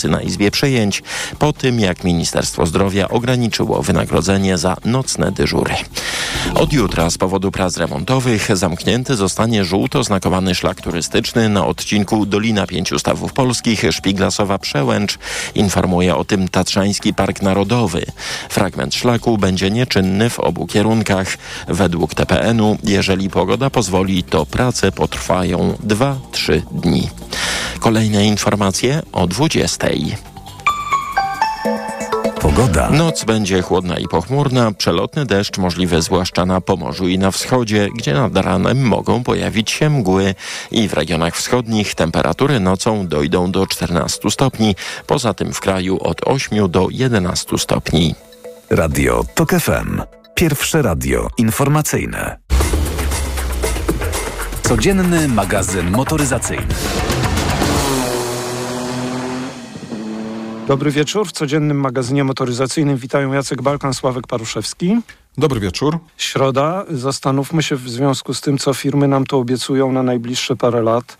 pracy na Izbie Przejęć po tym, jak Ministerstwo Zdrowia ograniczyło wynagrodzenie za nocne dyżury. Od jutra z powodu prac remontowych zamknięty zostanie żółto znakowany szlak turystyczny na odcinku Dolina Pięciu Stawów Polskich Szpiglasowa Przełęcz. Informuje o tym Tatrzański Park Narodowy. Fragment szlaku będzie nieczynny w obu kierunkach. Według TPN-u, jeżeli pogoda pozwoli, to prace potrwają 2-3 dni. Kolejne informacje o 20. Pogoda. Noc będzie chłodna i pochmurna, przelotny deszcz możliwy zwłaszcza na Pomorzu i na wschodzie, gdzie nad ranem mogą pojawić się mgły i w regionach wschodnich temperatury nocą dojdą do 14 stopni, poza tym w kraju od 8 do 11 stopni. Radio TOK FM. Pierwsze radio informacyjne. Codzienny magazyn motoryzacyjny. Dobry wieczór. W codziennym magazynie motoryzacyjnym witają Jacek Balkan, Sławek Paruszewski. Dobry wieczór. Środa. Zastanówmy się w związku z tym, co firmy nam to obiecują na najbliższe parę lat.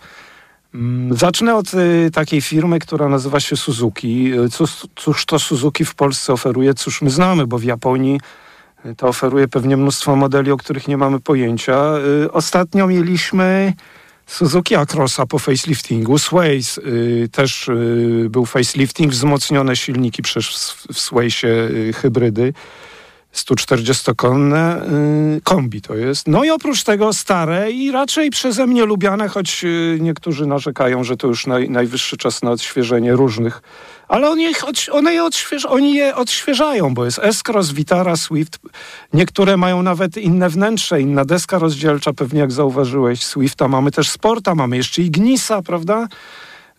Mm, zacznę od y, takiej firmy, która nazywa się Suzuki. Y, Cóż, cóż to Suzuki w Polsce oferuje? Cóż my znamy, bo w Japonii y, to oferuje pewnie mnóstwo modeli, o których nie mamy pojęcia. Y, Ostatnio mieliśmy Suzuki Acrosa po faceliftingu. Sways y, też y, był facelifting, wzmocnione silniki przez w Swaysie y, hybrydy. 140-konne y, kombi to jest. No i oprócz tego stare i raczej przeze mnie lubiane, choć y, niektórzy narzekają, że to już naj, najwyższy czas na odświeżenie różnych. Ale oni, one je odśwież- oni je odświeżają, bo jest S-Cross, Vitara, Swift. Niektóre mają nawet inne wnętrze, inna deska rozdzielcza, pewnie jak zauważyłeś. Swifta mamy też Sporta, mamy jeszcze Ignisa, prawda?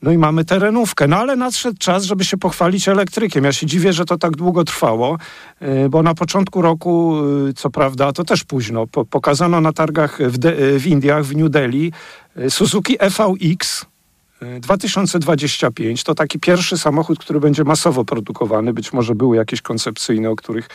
No i mamy terenówkę. No ale nadszedł czas, żeby się pochwalić elektrykiem. Ja się dziwię, że to tak długo trwało, y, bo na początku roku, y, co prawda, to też późno, po, pokazano na targach w, De- y, w Indiach, w New Delhi, Suzuki EVX y, 2025. To taki pierwszy samochód, który będzie masowo produkowany. Być może były jakieś koncepcyjne, o których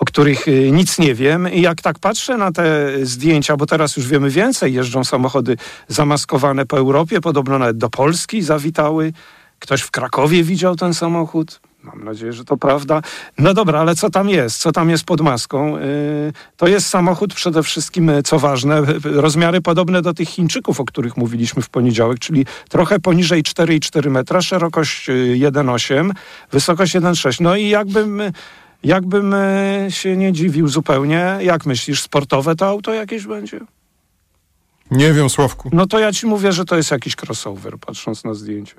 o których y, nic nie wiem. I jak tak patrzę na te zdjęcia, bo teraz już wiemy więcej, jeżdżą samochody zamaskowane po Europie, podobno nawet do Polski zawitały. Ktoś w Krakowie widział ten samochód. Mam nadzieję, że to prawda. No dobra, ale co tam jest? Co tam jest pod maską? Yy, to jest samochód przede wszystkim, y, co ważne, y, rozmiary podobne do tych Chińczyków, o których mówiliśmy w poniedziałek, czyli trochę poniżej 4,4 metra, szerokość y, 1,8, wysokość 1,6. No i jakbym... Jakbym e, się nie dziwił zupełnie, jak myślisz, sportowe to auto jakieś będzie? Nie wiem, Sławku. No to ja ci mówię, że to jest jakiś crossover, patrząc na zdjęcie.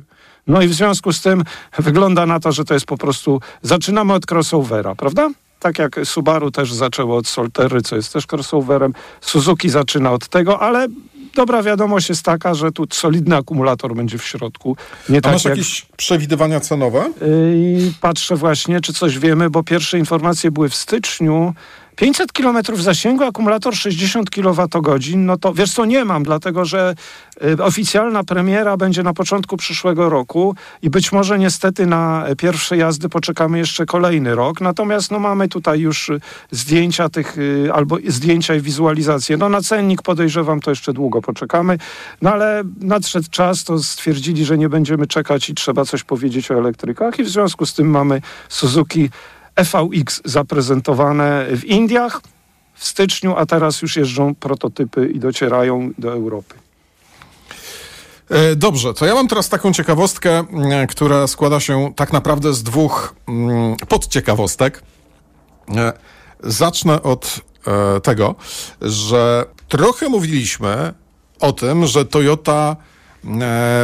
No i w związku z tym wygląda na to, że to jest po prostu. Zaczynamy od crossovera, prawda? Tak jak Subaru też zaczęło od Soltery, co jest też crossoverem. Suzuki zaczyna od tego, ale dobra wiadomość jest taka, że tu solidny akumulator będzie w środku. Nie A tak masz jak... jakieś przewidywania cenowe? I patrzę właśnie, czy coś wiemy, bo pierwsze informacje były w styczniu. 500 km zasięgu, akumulator 60 kWh, no to wiesz co, nie mam, dlatego że y, oficjalna premiera będzie na początku przyszłego roku i być może niestety na pierwsze jazdy poczekamy jeszcze kolejny rok. Natomiast no mamy tutaj już y, zdjęcia tych, y, albo zdjęcia i wizualizacje. No na cennik podejrzewam, to jeszcze długo poczekamy, no ale nadszedł czas, to stwierdzili, że nie będziemy czekać i trzeba coś powiedzieć o elektrykach i w związku z tym mamy Suzuki EVX zaprezentowane w Indiach w styczniu, a teraz już jeżdżą prototypy i docierają do Europy. E, Dobrze, to ja mam teraz taką ciekawostkę, e, która składa się tak naprawdę z dwóch mm, podciekawostek. E, Zacznę od tego, że trochę mówiliśmy o tym, że Toyota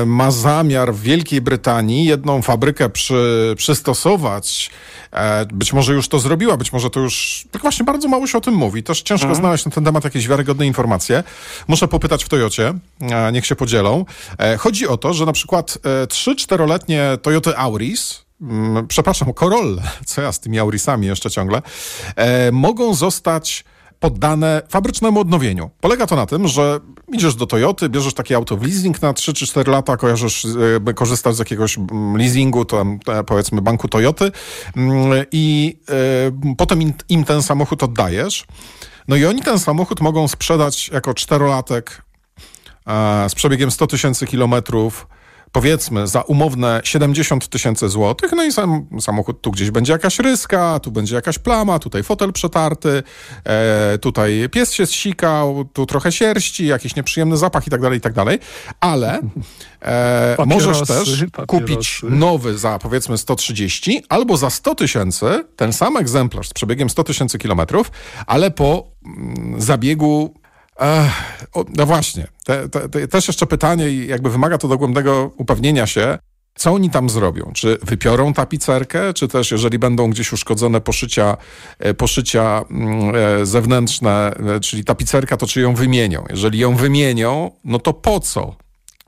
ma zamiar w Wielkiej Brytanii jedną fabrykę przy, przystosować. E, być może już to zrobiła, być może to już. Tak właśnie bardzo mało się o tym mówi. Też ciężko znaleźć na ten temat jakieś wiarygodne informacje. Muszę popytać w Toyocie, e, niech się podzielą. E, chodzi o to, że na przykład e, 3-4-letnie Toyoty Auris, mm, przepraszam, Corolla, co ja z tymi Aurisami jeszcze ciągle, e, mogą zostać poddane fabrycznemu odnowieniu. Polega to na tym, że idziesz do Toyoty, bierzesz takie auto w leasing na 3 czy 4 lata, kojarzysz, korzystasz z jakiegoś mm, leasingu, to e, powiedzmy banku Toyoty mm, i e, potem im, im ten samochód oddajesz. No i oni ten samochód mogą sprzedać jako czterolatek e, z przebiegiem 100 tysięcy kilometrów powiedzmy za umowne 70 tysięcy złotych, no i sam samochód, tu gdzieś będzie jakaś ryska, tu będzie jakaś plama, tutaj fotel przetarty, e, tutaj pies się zsikał, tu trochę sierści, jakiś nieprzyjemny zapach i tak dalej, i tak dalej, ale e, Papierosy, możesz też papierosy. kupić nowy za powiedzmy 130 albo za 100 tysięcy, ten sam egzemplarz z przebiegiem 100 tysięcy kilometrów, ale po mm, zabiegu o, no właśnie, te, te, te, też jeszcze pytanie i jakby wymaga to dogłębnego upewnienia się, co oni tam zrobią? Czy wypiorą tapicerkę, czy też jeżeli będą gdzieś uszkodzone poszycia, e, poszycia mm, e, zewnętrzne, e, czyli tapicerka, to czy ją wymienią? Jeżeli ją wymienią, no to po co?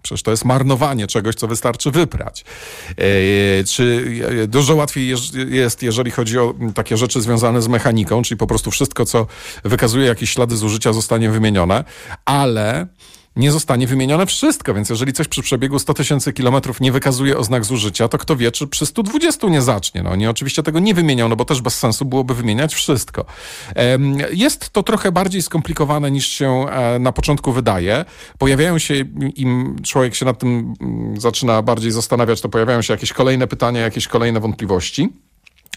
Przecież to jest marnowanie czegoś, co wystarczy wyprać. E, czy e, dużo łatwiej jest, jeżeli chodzi o takie rzeczy związane z mechaniką, czyli po prostu wszystko, co wykazuje jakieś ślady zużycia, zostanie wymienione, ale nie zostanie wymienione wszystko, więc jeżeli coś przy przebiegu 100 tysięcy kilometrów nie wykazuje oznak zużycia, to kto wie, czy przy 120 nie zacznie. No, oni oczywiście tego nie wymienią, no bo też bez sensu byłoby wymieniać wszystko. Jest to trochę bardziej skomplikowane niż się e, na początku wydaje. Pojawiają się, im człowiek się nad tym mm, zaczyna bardziej zastanawiać, to pojawiają się jakieś kolejne pytania, jakieś kolejne wątpliwości.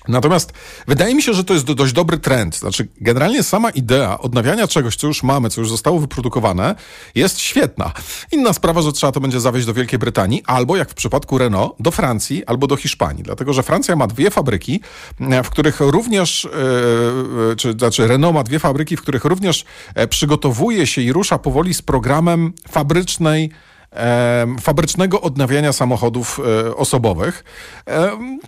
Natomiast wydaje mi się, że to jest do, dość dobry trend. Znaczy, generalnie sama idea odnawiania czegoś, co już mamy, co już zostało wyprodukowane, jest świetna. Inna sprawa, że trzeba to będzie zawieźć do Wielkiej Brytanii, albo jak w przypadku Renault, do Francji albo do Hiszpanii. Dlatego, że Francja ma dwie fabryki, e, w których również, e, e, czy znaczy Renault ma dwie fabryki, w których również przygotowuje się i rusza powoli z programem fabrycznej fabrycznego odnawiania samochodów e, osobowych.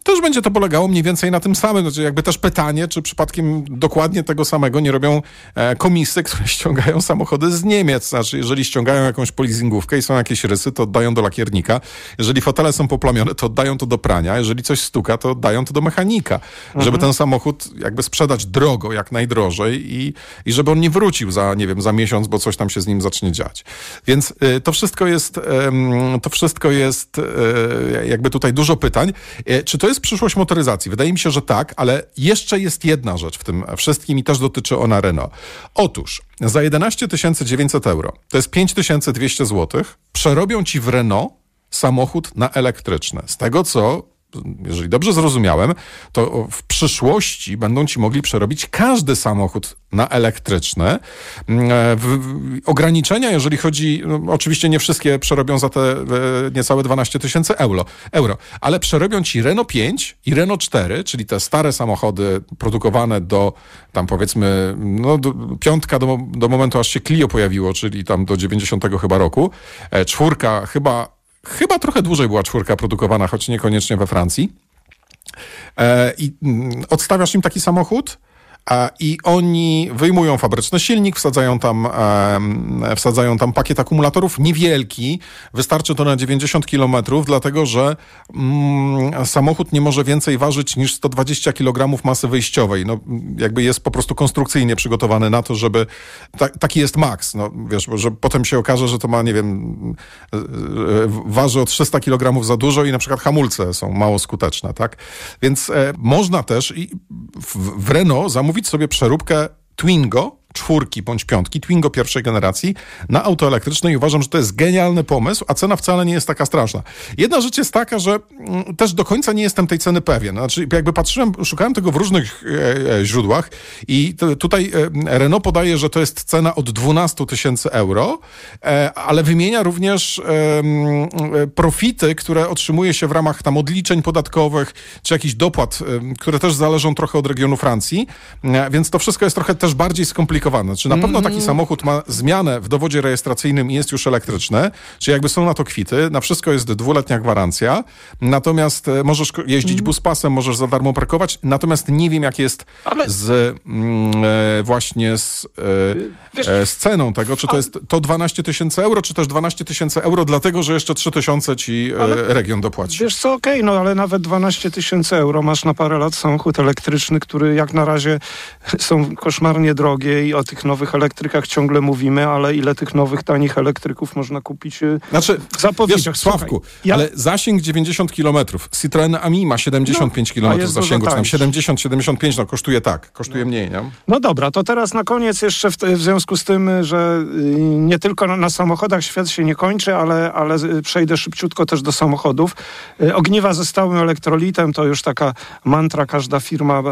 Też będzie to polegało mniej więcej na tym samym. Znaczy jakby też pytanie, czy przypadkiem dokładnie tego samego nie robią e, komisy, które ściągają samochody z Niemiec. Znaczy, jeżeli ściągają jakąś polizingówkę i są jakieś rysy, to oddają do lakiernika. Jeżeli fotele są poplamione, to oddają to do prania. Jeżeli coś stuka, to oddają to do mechanika. Żeby ten samochód jakby sprzedać drogo, jak najdrożej i, i żeby on nie wrócił za, nie wiem, za miesiąc, bo coś tam się z nim zacznie dziać. Więc y, to wszystko jest, em, to wszystko jest e, jakby tutaj dużo pytań. E, Czy to jest przyszłość motoryzacji? Wydaje mi się, że tak, ale jeszcze jest jedna rzecz w tym wszystkim i też dotyczy ona Renault. Otóż za 11 900 euro, to jest 5200 zł, przerobią ci w Renault samochód na elektryczny. Z tego co jeżeli dobrze zrozumiałem, to w przyszłości będą ci mogli przerobić każdy samochód na elektryczny. Mm, e, Ograniczenia, jeżeli chodzi, no, oczywiście nie wszystkie przerobią za te e, niecałe 12 tysięcy euro, euro, ale przerobią ci Renault 5 i Renault 4, czyli te stare samochody produkowane do tam powiedzmy, no do, piątka do, do momentu aż się Clio pojawiło, czyli tam do 90 chyba roku, e, czwórka chyba Chyba trochę dłużej była czwórka produkowana, choć niekoniecznie we Francji. E, I mm, odstawiasz im taki samochód i oni wyjmują fabryczny silnik, wsadzają tam, wsadzają tam pakiet akumulatorów niewielki, wystarczy to na 90 km, dlatego że mm, samochód nie może więcej ważyć niż 120 kg masy wyjściowej. No, jakby jest po prostu konstrukcyjnie przygotowany na to, żeby ta, taki jest maks. No, wiesz, że potem się okaże, że to ma, nie wiem, e, e, waży o 300 kg za dużo i na przykład hamulce są mało skuteczne, tak? Więc e, można też i w, w Renault zamówić sobie przeróbkę Twingo, czwórki bądź piątki, Twingo pierwszej generacji na auto elektryczne i uważam, że to jest genialny pomysł, a cena wcale nie jest taka straszna. Jedna rzecz jest taka, że mm, też do końca nie jestem tej ceny pewien. Znaczy, jakby patrzyłem, szukałem tego w różnych e, e, źródłach i tutaj e, Renault podaje, że to jest cena od 12 tysięcy euro, ale wymienia również profity, które otrzymuje się w ramach tam odliczeń podatkowych, czy jakichś dopłat, które też zależą trochę od regionu Francji, więc to wszystko jest trochę też bardziej skomplikowane. Czy na pewno taki samochód ma zmianę w dowodzie rejestracyjnym i jest już elektryczny, czy jakby są na to kwity, na wszystko jest dwuletnia gwarancja, natomiast e, możesz jeździć buspasem, możesz za darmo parkować, natomiast nie wiem jak jest Ale- z mm, e, właśnie z, Wiesz- e, z ceną tego, czy to jest to 12 tysięcy euro, czy też 12 tysięcy euro, dlatego że jeszcze 3 tysiące ci e, region dopłaci. Wiesz co, okej, no ale nawet 12 tysięcy euro masz na parę lat samochód elektryczny, który jak na razie są koszmarnie drogie i i o tych nowych elektrykach ciągle mówimy, ale ile tych nowych, tanich elektryków można kupić y, Znaczy, w zapowiedziach? wiesz, Sławku, ja- ale zasięg 90 km. Citroen Ami ma 75 No, km zasięgu, czy tam tańszy. 70, 75, no kosztuje tak, kosztuje mniej, nie? No dobra, to teraz na koniec jeszcze w, w związku z tym, że y, nie tylko na, na samochodach świat się nie kończy, ale, ale przejdę szybciutko też do samochodów. Y, Ogniwa ze stałym elektrolitem to już taka mantra, każda firma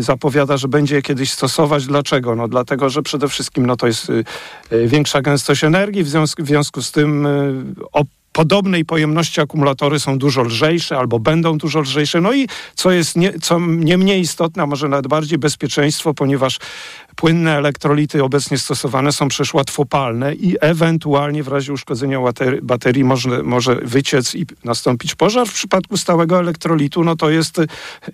zapowiada, że będzie je kiedyś stosować. Dlaczego? No dlatego, że przede wszystkim no, to jest y, y, większa gęstość energii, w związku, w związku z tym y, o podobnej pojemności akumulatory są dużo lżejsze albo będą dużo lżejsze. No i co jest nie, co nie mniej istotne, a może nawet bardziej bezpieczeństwo, ponieważ płynne elektrolity obecnie stosowane są przecież łatwopalne i ewentualnie w razie uszkodzenia baterii, może, może wyciec i nastąpić pożar. W przypadku stałego elektrolitu no to jest,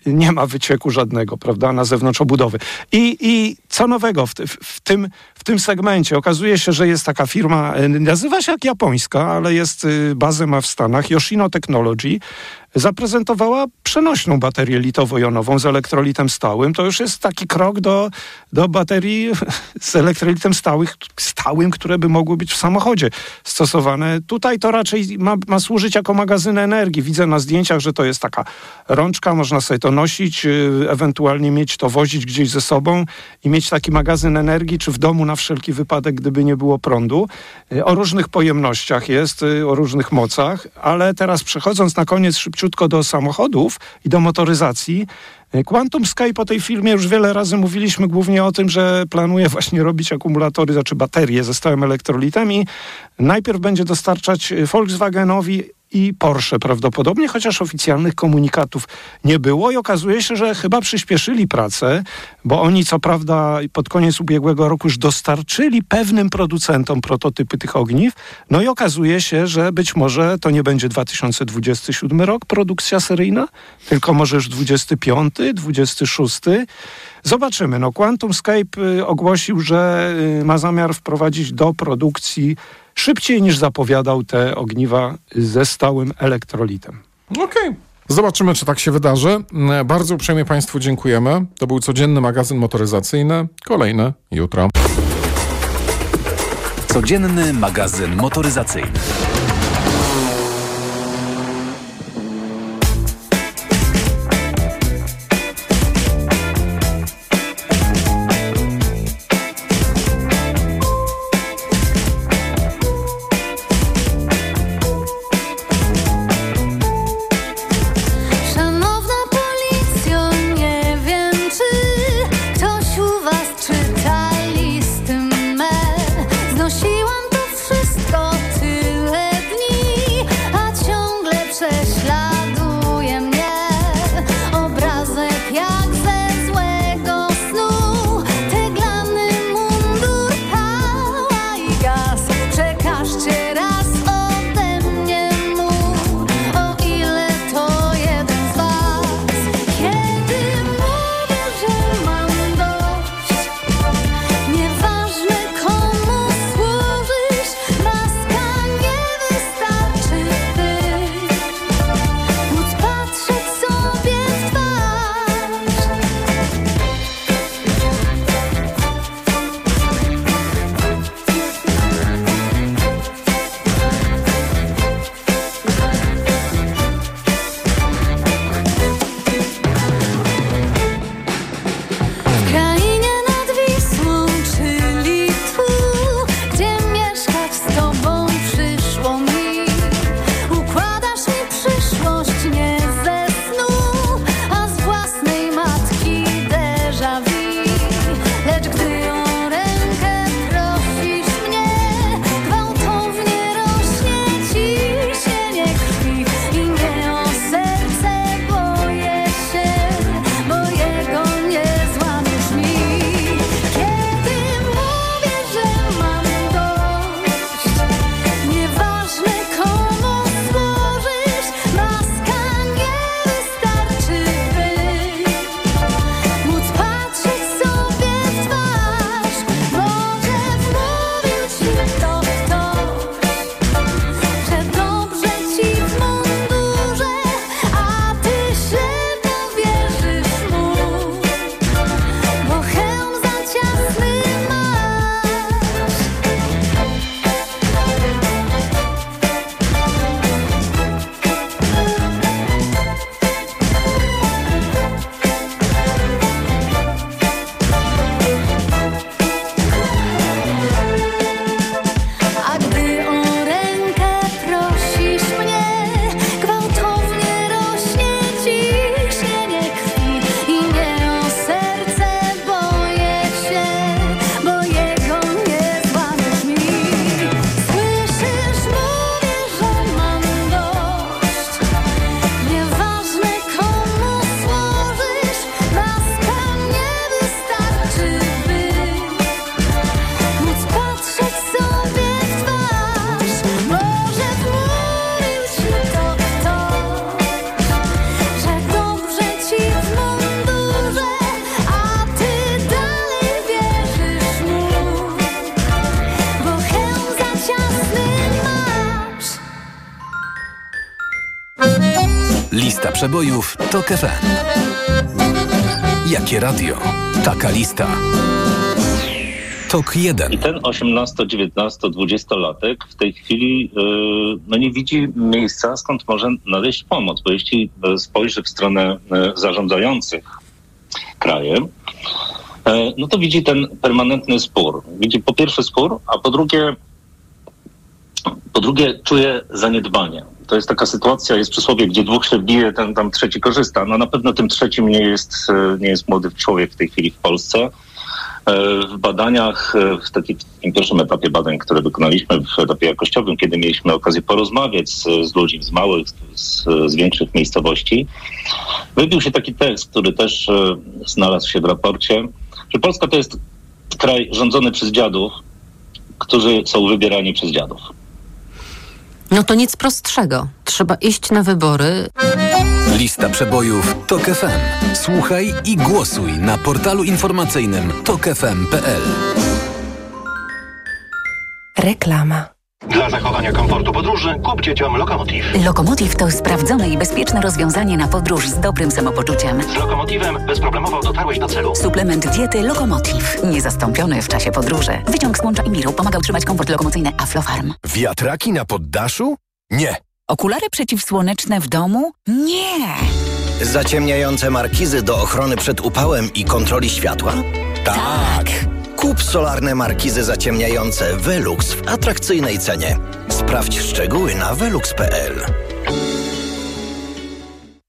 nie ma wycieku żadnego, prawda, na zewnątrz obudowy. I, i co nowego w, w, w, tym, w tym segmencie? Okazuje się, że jest taka firma, y, nazywa się jak japońska, ale jest, y, bazę ma w Stanach, Yoshino Technology, zaprezentowała przenośną baterię litowo-jonową z elektrolitem stałym. To już jest taki krok do, do baterii z elektrolitem stałych, stałym, które by mogły być w samochodzie stosowane. Tutaj to raczej ma, ma służyć jako magazyn energii. Widzę na zdjęciach, że to jest taka rączka, można sobie to nosić, yy, ewentualnie mieć to wozić gdzieś ze sobą i mieć taki magazyn energii, czy w domu na wszelki wypadek, gdyby nie było prądu. Yy, O różnych pojemnościach jest, yy, o różnych mocach, ale teraz przechodząc na koniec szybciutko do samochodów i do motoryzacji, Quantum Sky po tej filmie już wiele razy mówiliśmy głównie o tym, że planuje właśnie robić akumulatory, znaczy baterie ze stałym elektrolitem i najpierw będzie dostarczać y, Volkswagenowi i Porsche prawdopodobnie, chociaż oficjalnych komunikatów nie było i okazuje się, że chyba przyspieszyli pracę, bo oni co prawda pod koniec ubiegłego roku już dostarczyli pewnym producentom prototypy tych ogniw, no i okazuje się, że być może to nie będzie 2027 rok produkcja seryjna, tylko może już 25, 26. Zobaczymy. No Quantum Scape y, ogłosił, że y, ma zamiar wprowadzić do produkcji szybciej niż zapowiadał te ogniwa ze stałym elektrolitem. Okej. Zobaczymy, czy tak się wydarzy. Mm, Bardzo uprzejmie Państwu dziękujemy. To był codzienny magazyn motoryzacyjny. Kolejny jutro. Codzienny magazyn motoryzacyjny. Przebojów TOK FM. Jakie radio? Taka lista. TOK 1. I ten 18, 19, 20-latek w tej chwili yy, no nie widzi miejsca, skąd może nadejść pomoc, bo jeśli y, spojrzy w stronę y, zarządzających krajem, y, no to widzi ten permanentny spór. Widzi po pierwsze spór, a po drugie, po drugie czuje zaniedbanie. To jest taka sytuacja, jest przysłowie, gdzie dwóch się bije, ten tam trzeci korzysta. No na pewno tym trzecim nie jest, y, nie jest młody człowiek w tej chwili w Polsce. E, W badaniach, e, w takim, pierwszym etapie badań, które wykonaliśmy w etapie jakościowym, kiedy mieliśmy okazję porozmawiać z, z ludźmi z małych, z, z większych miejscowości, wybił się taki tekst, który też e, znalazł się w raporcie, że Polska to jest kraj rządzony przez dziadów, którzy są wybierani przez dziadów. No to nic prostszego. Trzeba iść na wybory. Lista przebojów TOK FM. Słuchaj i głosuj na portalu informacyjnym tokefm.pl. Reklama. Dla zachowania komfortu podróży kup dzieciom Lokomotiv. Lokomotiv to sprawdzone i bezpieczne rozwiązanie na podróż z dobrym samopoczuciem. Z Lokomotivem bezproblemowo dotarłeś do celu. Suplement diety Lokomotiv. Niezastąpiony w czasie podróży. Wyciąg z łącza Imiru pomaga utrzymać komfort lokomocyjny Aflofarm. Wiatraki na poddaszu? Nie. Okulary przeciwsłoneczne w domu? Nie! Zaciemniające markizy do ochrony przed upałem i kontroli światła? Tak. Kup solarne markizy zaciemniające Velux w atrakcyjnej cenie. Sprawdź szczegóły na velux.pl.